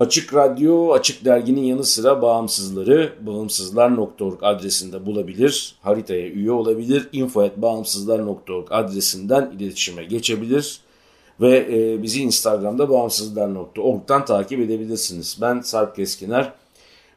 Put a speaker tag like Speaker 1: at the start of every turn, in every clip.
Speaker 1: Açık Radyo, Açık Dergi'nin yanı sıra bağımsızları bağımsızlar.org adresinde bulabilir, haritaya üye olabilir, info.bağımsızlar.org adresinden iletişime geçebilir ve e, bizi Instagram'da bağımsızlar.org'dan takip edebilirsiniz. Ben Sarp Keskiner,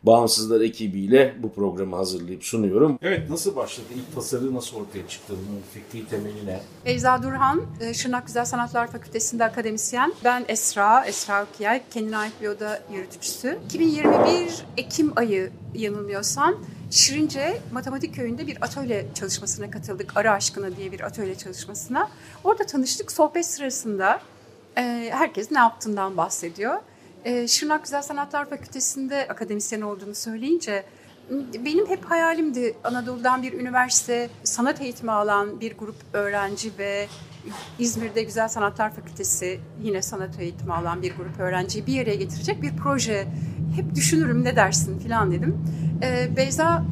Speaker 1: Bağımsızlar ekibiyle bu programı hazırlayıp sunuyorum. Evet nasıl başladı? İlk tasarı nasıl ortaya çıktı? Bunun fikri temeli ne?
Speaker 2: Beyza Durhan, e, Şırnak Güzel Sanatlar Fakültesi'nde akademisyen. Ben Esra, Esra Okiyay, kendine ait bir oda yürütücüsü. 2021 Ekim ayı yanılmıyorsam Şirince Matematik Köyü'nde bir atölye çalışmasına katıldık. Ara Aşkına diye bir atölye çalışmasına. Orada tanıştık. Sohbet sırasında e, herkes ne yaptığından bahsediyor. E, Şırnak Güzel Sanatlar Fakültesi'nde akademisyen olduğunu söyleyince benim hep hayalimdi Anadolu'dan bir üniversite sanat eğitimi alan bir grup öğrenci ve İzmir'de Güzel Sanatlar Fakültesi yine sanat eğitimi alan bir grup öğrenciyi bir yere getirecek bir proje. Hep düşünürüm ne dersin falan dedim. Ee, Beyza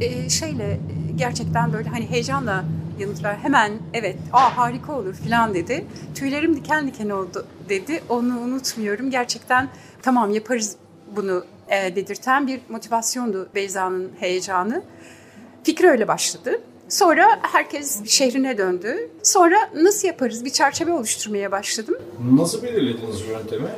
Speaker 2: e, şeyle gerçekten böyle hani heyecanla yanıt ver. Hemen evet aa harika olur falan dedi. Tüylerim diken diken oldu dedi. Onu unutmuyorum. Gerçekten tamam yaparız bunu e, dedirten bir motivasyondu Beyza'nın heyecanı. Fikri öyle başladı. Sonra herkes şehrine döndü. Sonra nasıl yaparız bir çerçeve oluşturmaya başladım.
Speaker 1: Nasıl belirlediniz yöntemi?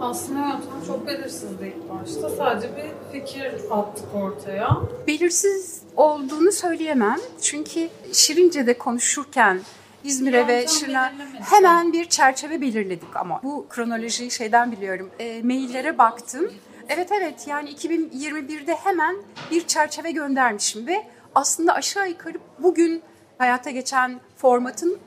Speaker 3: Aslında yöntem çok belirsizdi ilk başta. Sadece bir fikir attık ortaya.
Speaker 2: Belirsiz olduğunu söyleyemem. Çünkü Şirince'de konuşurken İzmir'e ve Şırna hemen bir çerçeve belirledik ama bu kronolojiyi şeyden biliyorum. E, maillere baktım. Evet evet yani 2021'de hemen bir çerçeve göndermişim ve aslında aşağı yukarı bugün hayata geçen formatın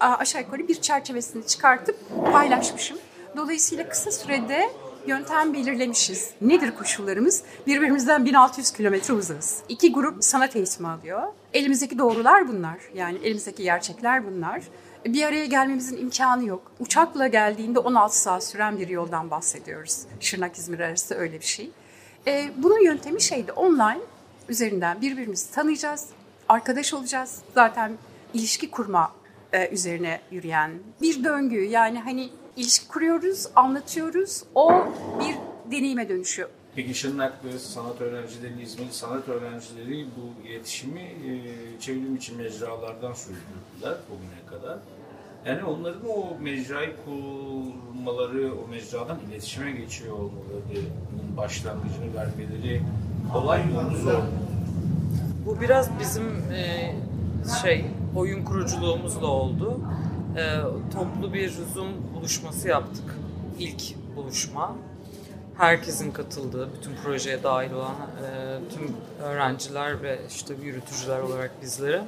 Speaker 2: aşağı yukarı bir çerçevesini çıkartıp paylaşmışım. Dolayısıyla kısa sürede yöntem belirlemişiz. Nedir koşullarımız? Birbirimizden 1600 kilometre uzağız. İki grup sanat eğitimi alıyor. Elimizdeki doğrular bunlar. Yani elimizdeki gerçekler bunlar. Bir araya gelmemizin imkanı yok. Uçakla geldiğinde 16 saat süren bir yoldan bahsediyoruz. Şırnak-İzmir arası öyle bir şey. Ee, bunun yöntemi şeydi online üzerinden birbirimizi tanıyacağız, arkadaş olacağız. Zaten ilişki kurma e, üzerine yürüyen bir döngü. Yani hani ilişki kuruyoruz, anlatıyoruz. O bir deneyime dönüşüyor.
Speaker 1: Peki Şırnaklı sanat öğrencileri, İzmir sanat öğrencileri bu iletişimi e, çevrim içi mecralardan sürdürdüler bugüne kadar. Yani onların o mecrayı kurmaları, o mecradan iletişime geçiyor olmalarının başlangıcını vermeleri kolay mı zor
Speaker 3: Bu biraz bizim e, şey oyun kuruculuğumuzla oldu. E, toplu bir Zoom buluşması yaptık. İlk buluşma. Herkesin katıldığı, bütün projeye dahil olan e, tüm öğrenciler ve işte yürütücüler olarak bizlere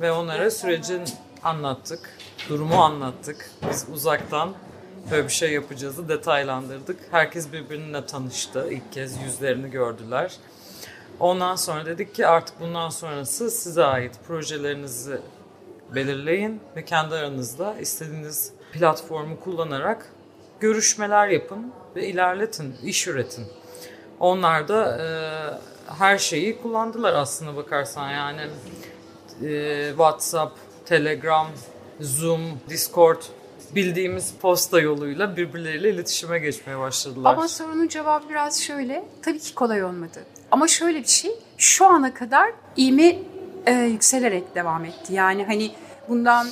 Speaker 3: ve onlara sürecin anlattık, durumu anlattık. Biz uzaktan böyle bir şey yapacağızı detaylandırdık. Herkes birbirine tanıştı. İlk kez yüzlerini gördüler. Ondan sonra dedik ki artık bundan sonrası size ait projelerinizi belirleyin ve kendi aranızda istediğiniz platformu kullanarak görüşmeler yapın ve ilerletin, iş üretin. Onlar da e, her şeyi kullandılar aslında bakarsan yani e, WhatsApp, Telegram, Zoom, Discord bildiğimiz posta yoluyla birbirleriyle iletişime geçmeye başladılar.
Speaker 2: Ama sorunun cevabı biraz şöyle. Tabii ki kolay olmadı. Ama şöyle bir şey. Şu ana kadar ivme e, yükselerek devam etti. Yani hani bundan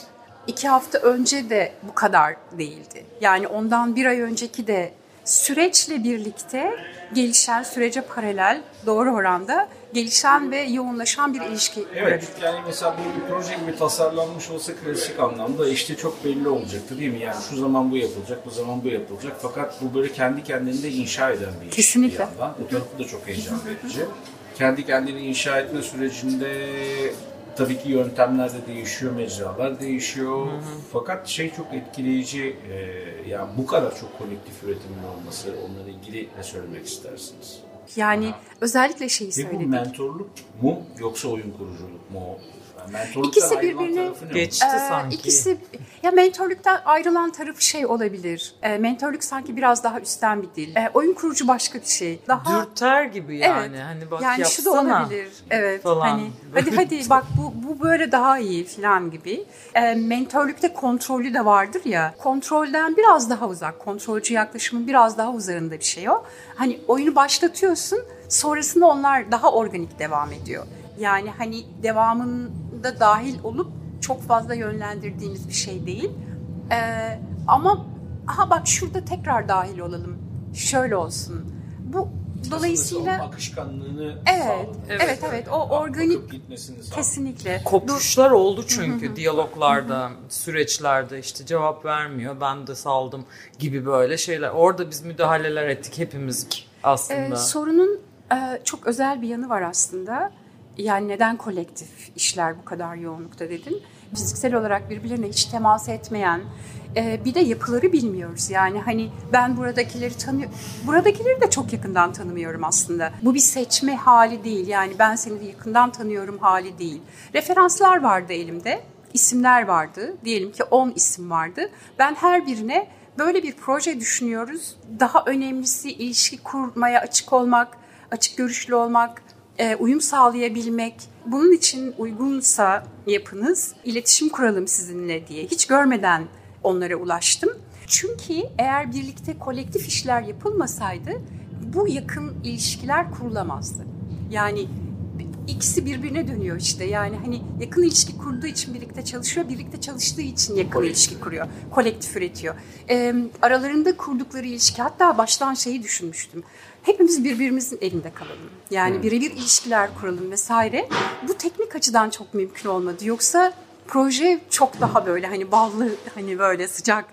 Speaker 2: iki hafta önce de bu kadar değildi. Yani ondan bir ay önceki de süreçle birlikte gelişen, sürece paralel, doğru oranda gelişen ve yoğunlaşan bir ilişki
Speaker 4: Evet
Speaker 2: kurabildik.
Speaker 4: yani mesela bu bir proje gibi tasarlanmış olsa klasik anlamda işte çok belli olacaktı değil mi? Yani şu zaman bu yapılacak, bu zaman bu yapılacak. Fakat bu böyle kendi kendini de inşa eden bir iş
Speaker 2: Kesinlikle.
Speaker 4: bir yandan. O tarafı da çok heyecan verici. Kendi kendini inşa etme sürecinde tabii ki yöntemler de değişiyor, mecralar değişiyor. Fakat şey çok etkileyici, e, yani bu kadar çok kolektif üretimin olması, onunla ilgili ne söylemek istersiniz?
Speaker 2: Yani özellikle şeyi
Speaker 4: Ve bu
Speaker 2: söyledik.
Speaker 4: mentorluk mu yoksa oyun kuruculuk mu? Mentorluktan
Speaker 2: İkisi birbirine?
Speaker 3: Geçti
Speaker 2: Ee,
Speaker 3: sanki.
Speaker 2: İkisi ya mentorluktan ayrılan tarafı şey olabilir. Ee, mentorluk sanki biraz daha üstten bir dil. Ee, oyun kurucu başka bir şey. Daha
Speaker 3: Dürter gibi yani.
Speaker 2: Evet.
Speaker 3: Hani bak
Speaker 2: yani şu da
Speaker 3: yapsana.
Speaker 2: olabilir. Evet.
Speaker 3: falan.
Speaker 2: Hani hadi hadi bak bu bu böyle daha iyi falan gibi. Ee, mentorlukta kontrolü de vardır ya. Kontrolden biraz daha uzak. Kontrolcü yaklaşımın biraz daha uzarında bir şey o. Hani oyunu başlatıyorsun. Sonrasında onlar daha organik devam ediyor. Yani hani devamında dahil olup çok fazla yönlendirdiğimiz bir şey değil. Ee, ama aha bak şurada tekrar dahil olalım. Şöyle olsun. Bu dolayısıyla
Speaker 4: akışkanlığını
Speaker 2: Evet,
Speaker 4: sağlamak.
Speaker 2: evet, evet. O organik
Speaker 4: gitmesini
Speaker 2: kesinlikle.
Speaker 3: Kopuşlar oldu çünkü diyaloglarda, süreçlerde işte cevap vermiyor, ben de saldım gibi böyle şeyler. Orada biz müdahaleler ettik hepimiz aslında.
Speaker 2: Ee, sorunun e, çok özel bir yanı var aslında. Yani neden kolektif işler bu kadar yoğunlukta dedim. Fiziksel olarak birbirlerine hiç temas etmeyen, e, bir de yapıları bilmiyoruz. Yani hani ben buradakileri tanıyorum, buradakileri de çok yakından tanımıyorum aslında. Bu bir seçme hali değil. Yani ben seni de yakından tanıyorum hali değil. Referanslar vardı elimde, isimler vardı. Diyelim ki 10 isim vardı. Ben her birine böyle bir proje düşünüyoruz. Daha önemlisi ilişki kurmaya açık olmak, açık görüşlü olmak, e, uyum sağlayabilmek. Bunun için uygunsa yapınız, iletişim kuralım sizinle diye hiç görmeden onlara ulaştım. Çünkü eğer birlikte kolektif işler yapılmasaydı bu yakın ilişkiler kurulamazdı. Yani ikisi birbirine dönüyor işte. Yani hani yakın ilişki kurduğu için birlikte çalışıyor, birlikte çalıştığı için yakın ilişki kuruyor. Kolektif üretiyor. Ee, aralarında kurdukları ilişki hatta baştan şeyi düşünmüştüm. Hepimiz birbirimizin elinde kalalım. Yani birebir ilişkiler kuralım vesaire. Bu teknik açıdan çok mümkün olmadı. Yoksa proje çok daha böyle hani ballı hani böyle sıcak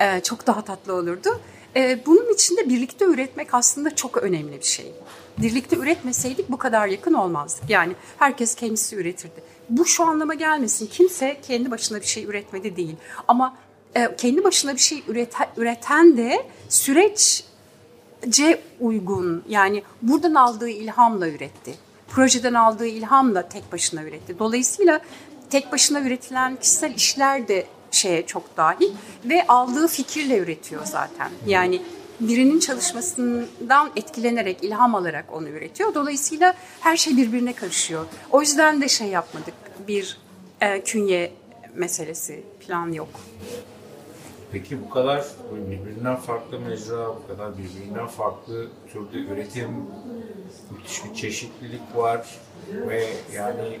Speaker 2: e, çok daha tatlı olurdu. E, bunun için de birlikte üretmek aslında çok önemli bir şey. Birlikte üretmeseydik bu kadar yakın olmazdık. Yani herkes kendisi üretirdi. Bu şu anlama gelmesin. Kimse kendi başına bir şey üretmedi değil. Ama e, kendi başına bir şey üreten, üreten de süreçce uygun. Yani buradan aldığı ilhamla üretti. Projeden aldığı ilhamla tek başına üretti. Dolayısıyla tek başına üretilen kişisel işler de şeye çok dahil ve aldığı fikirle üretiyor zaten. Yani birinin çalışmasından etkilenerek, ilham alarak onu üretiyor. Dolayısıyla her şey birbirine karışıyor. O yüzden de şey yapmadık. Bir e, künye meselesi falan yok.
Speaker 4: Peki bu kadar birbirinden farklı mecra, bu kadar birbirinden farklı türde üretim, müthiş bir çeşitlilik var ve yani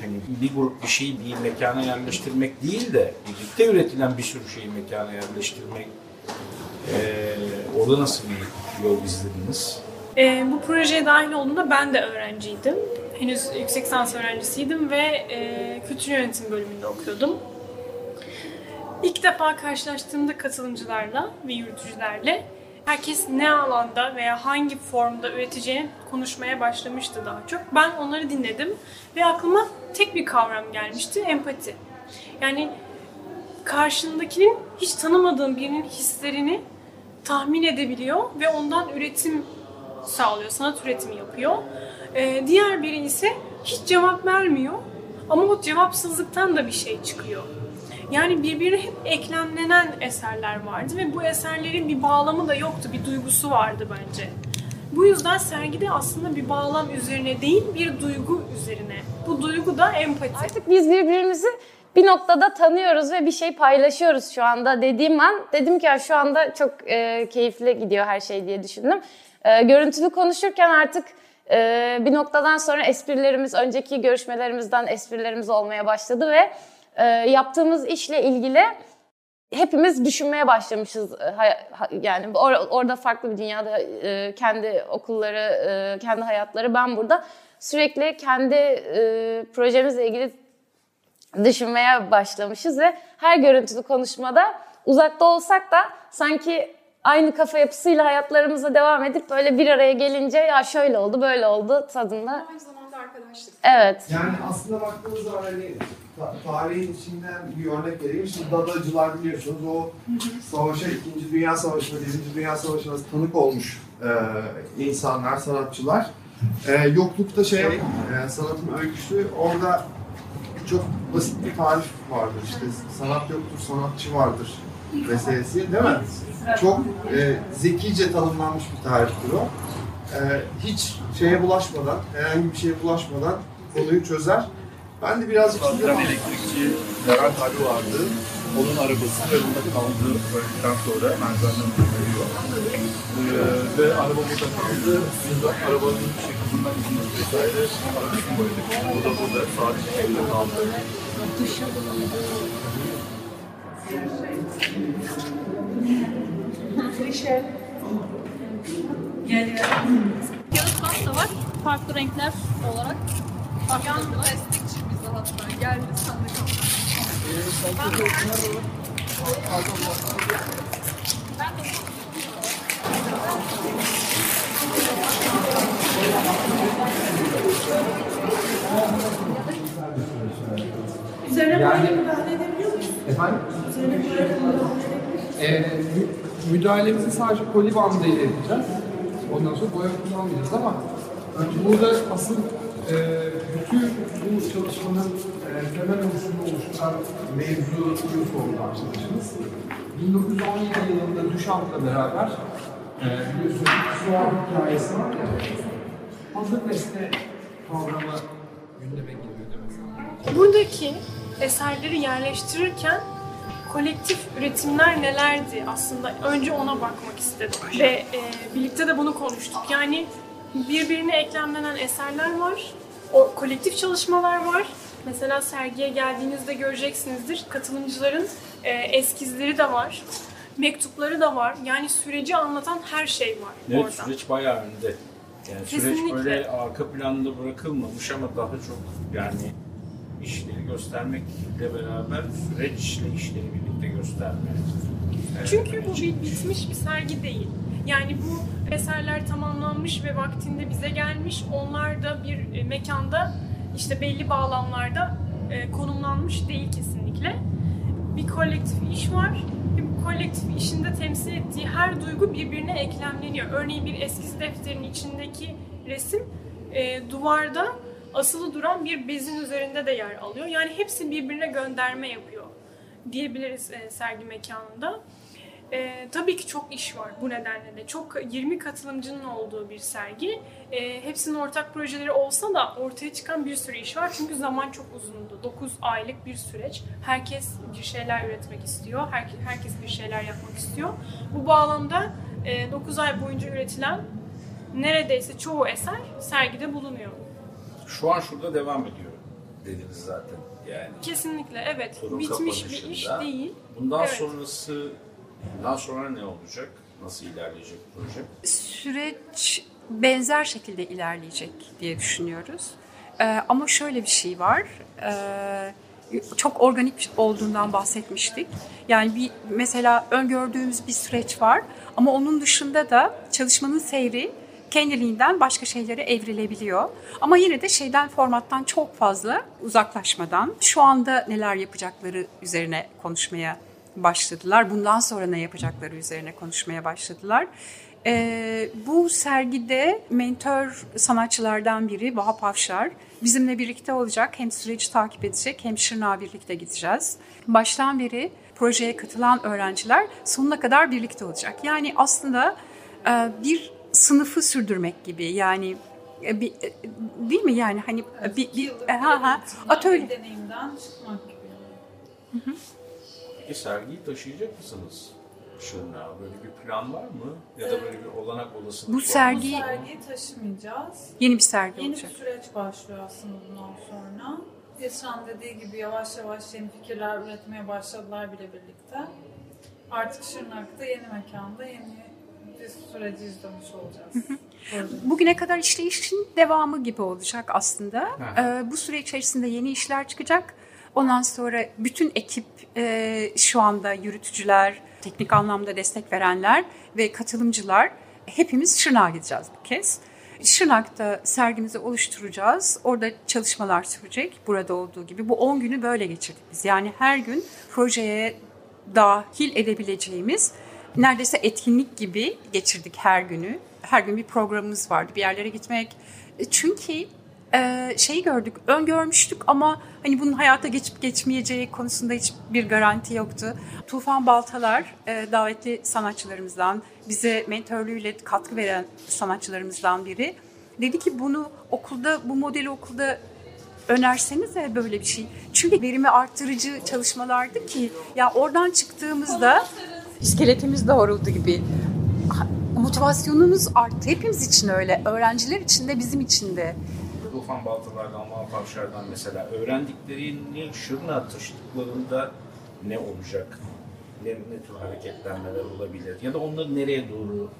Speaker 4: hani bir grup bir şeyi bir mekana yerleştirmek değil de birlikte üretilen bir sürü şeyi mekana yerleştirmek eee orada nasıl bir yol izlediniz?
Speaker 5: Ee, bu projeye dahil olduğumda ben de öğrenciydim. Henüz yüksek lisans öğrencisiydim ve e, kültür yönetim bölümünde okuyordum. İlk defa karşılaştığımda katılımcılarla ve yürütücülerle herkes ne alanda veya hangi formda üreteceğini konuşmaya başlamıştı daha çok. Ben onları dinledim ve aklıma tek bir kavram gelmişti, empati. Yani karşındakinin hiç tanımadığın birinin hislerini tahmin edebiliyor ve ondan üretim sağlıyor, sanat üretimi yapıyor. Ee, diğer biri ise hiç cevap vermiyor ama o cevapsızlıktan da bir şey çıkıyor. Yani birbirine hep eklemlenen eserler vardı ve bu eserlerin bir bağlamı da yoktu, bir duygusu vardı bence. Bu yüzden sergide aslında bir bağlam üzerine değil, bir duygu üzerine. Bu duygu da empati.
Speaker 6: Artık biz birbirimizi bir noktada tanıyoruz ve bir şey paylaşıyoruz şu anda dediğim an dedim ki ya şu anda çok e, keyifli gidiyor her şey diye düşündüm. E, görüntülü konuşurken artık e, bir noktadan sonra esprilerimiz önceki görüşmelerimizden esprilerimiz olmaya başladı ve e, yaptığımız işle ilgili hepimiz düşünmeye başlamışız. E, Yani or- orada farklı bir dünyada e, kendi okulları, e, kendi hayatları. Ben burada sürekli kendi e, projemizle ilgili düşünmeye başlamışız ve her görüntülü konuşmada uzakta olsak da sanki aynı kafa yapısıyla hayatlarımıza devam edip böyle bir araya gelince ya şöyle oldu böyle oldu tadında.
Speaker 2: Aynı zamanda arkadaşlık.
Speaker 6: Evet.
Speaker 7: Yani aslında baktığınız zaman hani ta- tarihin içinden bir örnek vereyim. Şimdi dadacılar biliyorsunuz o savaşa, İkinci Dünya Savaşı'na, Birinci Dünya Savaşı'na tanık olmuş e, insanlar, sanatçılar. E, yoklukta şey, e, sanatın öyküsü orada çok basit bir tarif vardır işte sanat yoktur, sanatçı vardır meselesi değil mi? Çok e, zekice tanımlanmış bir tariftir o. E, hiç şeye bulaşmadan, herhangi bir şeye bulaşmadan konuyu çözer. Ben de şimdi
Speaker 8: Çalışan elektrikçi Levent abi vardı. Onun arabası ve bunda kaldı. Öldükten sonra menzenden veriyor. Ee, ve araba burada kaldı. Biz de arabanın şeklinden iziniz vesaire arabasını boyadık. Bu da burada sadece şekilde kaldı.
Speaker 9: Kağıt bant da var. Farklı renkler olarak. Farklı destekçimiz de hatta geldi sandık.
Speaker 5: Üzerine
Speaker 7: Yani-
Speaker 5: böyle müdahale edebiliyor muyuz?
Speaker 7: Efendim?
Speaker 5: Üzerine böyle müdahale edebiliyor
Speaker 7: Ee, mü- müdahalemizi sadece koli bandıyla yapacağız. Ondan sonra boya kullanmayacağız ama burada asıl e, bütün bu çalışmanın e, temel unsurunu oluşturan mevzuyu sordu arkadaşımız. 1917 yılında Duchamp'la beraber e, biliyorsunuz Suar hikayesi var ya hazır nesne kavramı gündeme geliyor demek.
Speaker 5: Buradaki eserleri yerleştirirken kolektif üretimler nelerdi aslında önce ona bakmak istedim ve e, birlikte de bunu konuştuk. Yani birbirine eklemlenen eserler var, o kolektif çalışmalar var. Mesela sergiye geldiğinizde göreceksinizdir katılımcıların e, eskizleri de var, mektupları da var. Yani süreci anlatan her şey var
Speaker 4: Evet
Speaker 5: orada.
Speaker 4: süreç bayağı önde. Yani süreç
Speaker 5: Kesinlikle.
Speaker 4: böyle arka planda bırakılmamış ama daha çok yani işleri göstermekle beraber süreçle işleri birlikte gösterme.
Speaker 5: Çünkü bu bir bitmiş bir sergi değil. Yani bu eserler tamamlanmış ve vaktinde bize gelmiş. Onlar da bir e, mekanda işte belli bağlamlarda e, konumlanmış değil kesinlikle. Bir kolektif iş var ve bu kolektif işinde temsil ettiği her duygu birbirine eklemleniyor. Örneğin bir eskiz defterinin içindeki resim e, duvarda asılı duran bir bezin üzerinde de yer alıyor. Yani hepsi birbirine gönderme yapıyor diyebiliriz sergi mekanında. E, tabii ki çok iş var bu nedenle de. Çok 20 katılımcının olduğu bir sergi. E, hepsinin ortak projeleri olsa da ortaya çıkan bir sürü iş var. Çünkü zaman çok uzundu. 9 aylık bir süreç. Herkes bir şeyler üretmek istiyor. Herkes, herkes bir şeyler yapmak istiyor. Bu bağlamda e, 9 ay boyunca üretilen neredeyse çoğu eser sergide bulunuyor.
Speaker 4: Şu an şurada devam ediyor dediniz zaten. Yani
Speaker 5: Kesinlikle evet. Bitmiş bir iş değil.
Speaker 4: bundan
Speaker 5: Evet.
Speaker 4: sonrası bundan sonra ne olacak? Nasıl ilerleyecek proje?
Speaker 2: süreç benzer şekilde ilerleyecek diye düşünüyoruz. Ee, ama şöyle bir şey var. Ee, çok organik olduğundan bahsetmiştik. Yani bir mesela öngördüğümüz bir süreç var ama onun dışında da çalışmanın seyri kendiliğinden başka şeylere evrilebiliyor. Ama yine de şeyden formattan çok fazla uzaklaşmadan şu anda neler yapacakları üzerine konuşmaya başladılar. Bundan sonra ne yapacakları üzerine konuşmaya başladılar. Ee, bu sergide mentor sanatçılardan biri Vahap Avşar bizimle birlikte olacak. Hem süreci takip edecek hem Şırnak'a birlikte gideceğiz. Baştan beri projeye katılan öğrenciler sonuna kadar birlikte olacak. Yani aslında e, bir sınıfı sürdürmek gibi yani e, bir, e, değil mi yani hani e, bir, bir ha, ha, atölye
Speaker 9: deneyimden çıkmak gibi.
Speaker 4: Peki sergiyi taşıyacak mısınız? Şırnağa böyle bir plan var mı? Ya da böyle bir olanak olasılık
Speaker 2: Bu
Speaker 4: var mı?
Speaker 2: sergi-
Speaker 9: Bu sergiyi taşımayacağız.
Speaker 2: yeni bir sergi
Speaker 9: Yeni
Speaker 2: olacak.
Speaker 9: bir süreç başlıyor aslında bundan sonra. Esra'nın dediği gibi yavaş yavaş yeni fikirler üretmeye başladılar bile birlikte. Artık Şırnak'ta yeni mekanda yeni bir süreci izlemiş olacağız.
Speaker 2: Bugüne kadar işleyişin devamı gibi olacak aslında.
Speaker 4: Ha.
Speaker 2: Ee, bu süre içerisinde yeni işler çıkacak. Ondan sonra bütün ekip e, şu anda yürütücüler, teknik anlamda destek verenler ve katılımcılar hepimiz Şırnak'a gideceğiz bu kez. Şırnak'ta sergimizi oluşturacağız. Orada çalışmalar sürecek burada olduğu gibi. Bu 10 günü böyle geçirdik biz. Yani her gün projeye dahil edebileceğimiz neredeyse etkinlik gibi geçirdik her günü. Her gün bir programımız vardı. Bir yerlere gitmek. E, Çünkü e, şeyi gördük, öngörmüştük ama hani bunun hayata geçip geçmeyeceği konusunda hiçbir garanti yoktu. Tufan Baltalar e, davetli sanatçılarımızdan, bize mentörlüğüyle katkı veren sanatçılarımızdan biri. Dedi ki bunu okulda, bu modeli okulda önersenize böyle bir şey. Çünkü verimi arttırıcı çalışmalardı ki ya oradan çıktığımızda iskeletimiz doğruldu gibi. Motivasyonumuz arttı. Hepimiz için öyle. Öğrenciler için de bizim için de.
Speaker 4: Tufan Baltalar'dan, Van Pavşar'dan mesela öğrendiklerini Şırnak'a taşıdıklarında ne olacak? Ne, ne tür hareketlenmeler olabilir? Ya da onları nereye doğru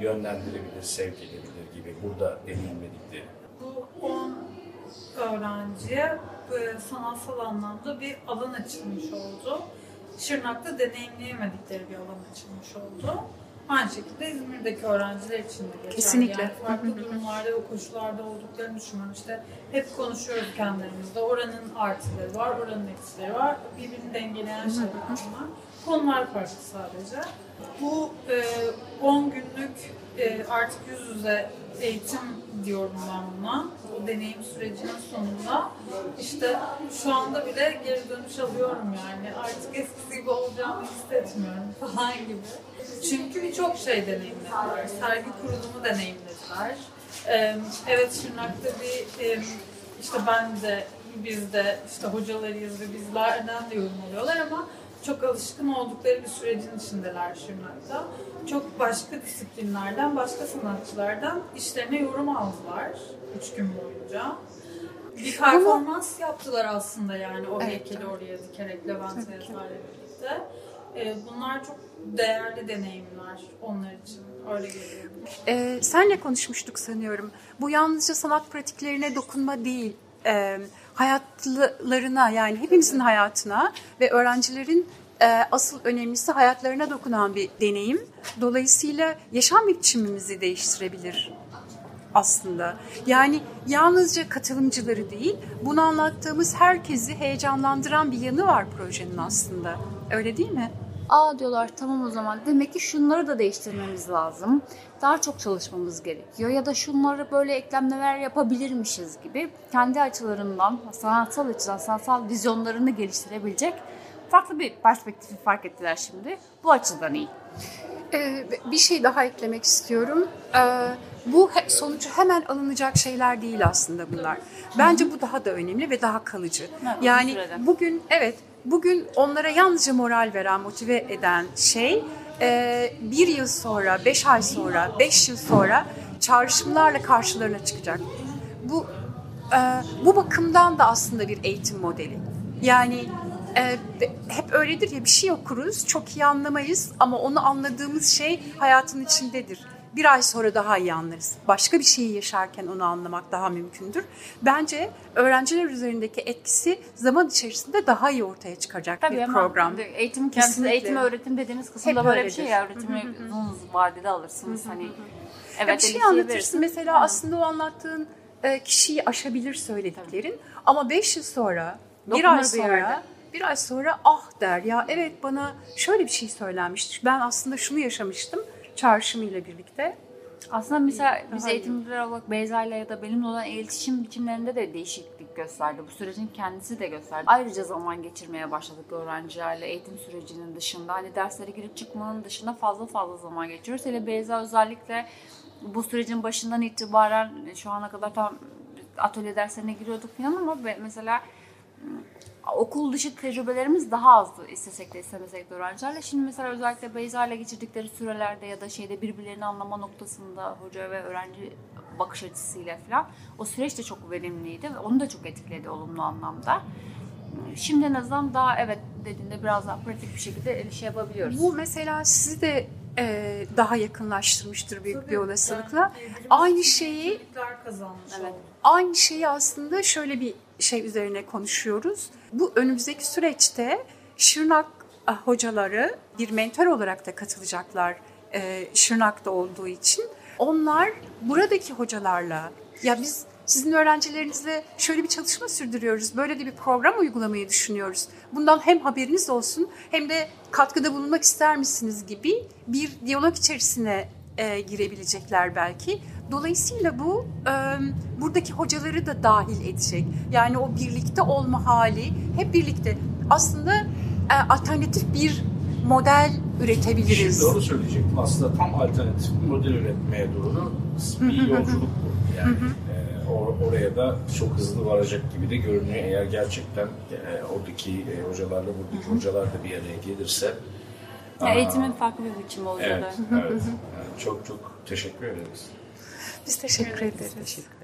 Speaker 4: yönlendirebilir, sevk edebilir gibi burada deneyimledikleri.
Speaker 9: Bu 10 öğrenciye e, sanatsal anlamda bir alan açılmış oldu. Şırnak'ta deneyimleyemedikleri bir alan açılmış oldu. Aynı şekilde İzmir'deki öğrenciler için de geçerli.
Speaker 2: Kesinlikle.
Speaker 9: Yani farklı durumlarda ve koşullarda olduklarını düşünüyorum. İşte hep konuşuyoruz kendilerimizde. Oranın artıları var, oranın eksileri var. Birbirini dengeleyen şeyler bunlar. Konular farklı sadece. Bu e, 10 günlük e, artık yüz yüze eğitim diyorum ben buna. O deneyim sürecinin sonunda işte şu anda bile geri dönüş alıyorum yani. Artık eskisi gibi olacağımı hissetmiyorum falan gibi. Çünkü birçok şey deneyimlediler. Sergi kurulumu deneyimlediler. Ee, evet Şırnak'ta bir e, işte ben de biz de işte hocalarıyız ve bizlerden de yorum alıyorlar ama çok alışkın oldukları bir sürecin içindeler Şırnak'ta. Çok başka disiplinlerden, başka sanatçılardan işlerine yorum aldılar üç gün boyunca. Bir performans yaptılar aslında yani o
Speaker 2: Evet,
Speaker 9: heykeli oraya dikerek Levent. Yazar'la birlikte. Ee, bunlar çok değerli deneyimler onlar için. Öyle geliyor.
Speaker 2: Ee, senle konuşmuştuk sanıyorum. Bu yalnızca sanat pratiklerine dokunma değil, e, hayatlarına yani hepimizin hayatına ve öğrencilerin e, asıl önemlisi hayatlarına dokunan bir deneyim. Dolayısıyla yaşam biçimimizi değiştirebilir aslında. Yani yalnızca katılımcıları değil, bunu anlattığımız herkesi heyecanlandıran bir yanı var projenin aslında. Öyle değil mi?
Speaker 10: Aa diyorlar tamam o zaman demek ki şunları da değiştirmemiz lazım. Daha çok çalışmamız gerekiyor ya da şunları böyle eklemleler yapabilirmişiz gibi kendi açılarından, sanatsal açıdan, sanatsal vizyonlarını geliştirebilecek farklı bir perspektifi fark ettiler şimdi. Bu açıdan iyi.
Speaker 2: Ee, bir şey daha eklemek istiyorum. Ee, bu sonucu hemen alınacak şeyler değil aslında bunlar. Bence bu daha da önemli ve daha kalıcı. Yani bugün evet bugün onlara yalnızca moral veren, motive eden şey e, bir yıl sonra, beş ay sonra, beş yıl sonra çağrışımlarla karşılarına çıkacak. Bu e, bu bakımdan da aslında bir eğitim modeli. Yani e, hep öyledir ya bir şey okuruz, çok iyi anlamayız ama onu anladığımız şey hayatın içindedir. Bir ay sonra daha iyi anlarız. Başka bir şeyi yaşarken onu anlamak daha mümkündür. Bence öğrenciler üzerindeki etkisi zaman içerisinde daha iyi ortaya çıkacak
Speaker 10: Tabii
Speaker 2: bir
Speaker 10: ama
Speaker 2: program.
Speaker 10: Eğitimin kendisi, eğitim öğretim dediğimiz kısımda
Speaker 2: Hep
Speaker 10: böyle bir şey ya. Öğretimi
Speaker 2: Hı hı hı.
Speaker 10: uzun vadede alırsınız. Hani evet
Speaker 2: Ya bir şey anlatırsın
Speaker 10: verirsin.
Speaker 2: mesela aslında o anlattığın e, kişiyi aşabilir söylediklerin ama beş yıl sonra, bir
Speaker 10: Dokunur
Speaker 2: ay
Speaker 10: bir
Speaker 2: sonra,
Speaker 10: yerde.
Speaker 2: bir ay sonra ah der ya evet bana şöyle bir şey söylenmişti. Ben aslında şunu yaşamıştım çağrışımıyla birlikte.
Speaker 10: Aslında mesela biz
Speaker 2: Daha iyi.
Speaker 10: eğitimciler olarak Beyza ile ya da benimle olan iletişim biçimlerinde de değişiklik gösterdi. Bu sürecin kendisi de gösterdi. Ayrıca zaman geçirmeye başladık öğrencilerle eğitim sürecinin dışında. Hani derslere girip çıkmanın dışında fazla fazla zaman geçiriyoruz. Hele Beyza özellikle bu sürecin başından itibaren şu ana kadar tam atölye derslerine giriyorduk falan ama mesela okul dışı tecrübelerimiz daha azdı istesek de istemesek de öğrencilerle. Şimdi mesela özellikle Beyza ile geçirdikleri sürelerde ya da şeyde birbirlerini anlama noktasında hoca ve öğrenci bakış açısıyla falan o süreç de çok verimliydi ve onu da çok etkiledi olumlu anlamda. Şimdi en azından daha evet dediğinde biraz daha pratik bir şekilde şey yapabiliyoruz.
Speaker 2: Bu mesela sizi de e, daha yakınlaştırmıştır büyük bir olasılıkla. Aynı şeyi
Speaker 9: kazanmış
Speaker 2: Evet. Aynı şeyi aslında şöyle bir şey üzerine konuşuyoruz. Bu önümüzdeki süreçte Şırnak ah, hocaları bir mentor olarak da katılacaklar e, Şırnak'ta olduğu için. Onlar buradaki hocalarla ya biz sizin öğrencilerinizle şöyle bir çalışma sürdürüyoruz. Böyle de bir program uygulamayı düşünüyoruz. Bundan hem haberiniz olsun hem de katkıda bulunmak ister misiniz gibi bir diyalog içerisine e, girebilecekler belki. Dolayısıyla bu e, buradaki hocaları da dahil edecek. Yani o birlikte olma hali hep birlikte aslında e, alternatif bir model üretebiliriz.
Speaker 4: Şimdi onu söyleyecektim. Aslında tam alternatif bir model üretmeye doğru bir yolculuk bu. Yani e, or- oraya da çok hızlı varacak gibi de görünüyor. Eğer gerçekten e, oradaki e, hocalarla buradaki hocalar da bir araya gelirse.
Speaker 10: Ya eğitimin farklı bir biçimi olacak.
Speaker 4: Evet, evet. Yani çok çok teşekkür ederiz.
Speaker 2: Biz teşekkür ederiz.
Speaker 3: Teşekkür ederiz.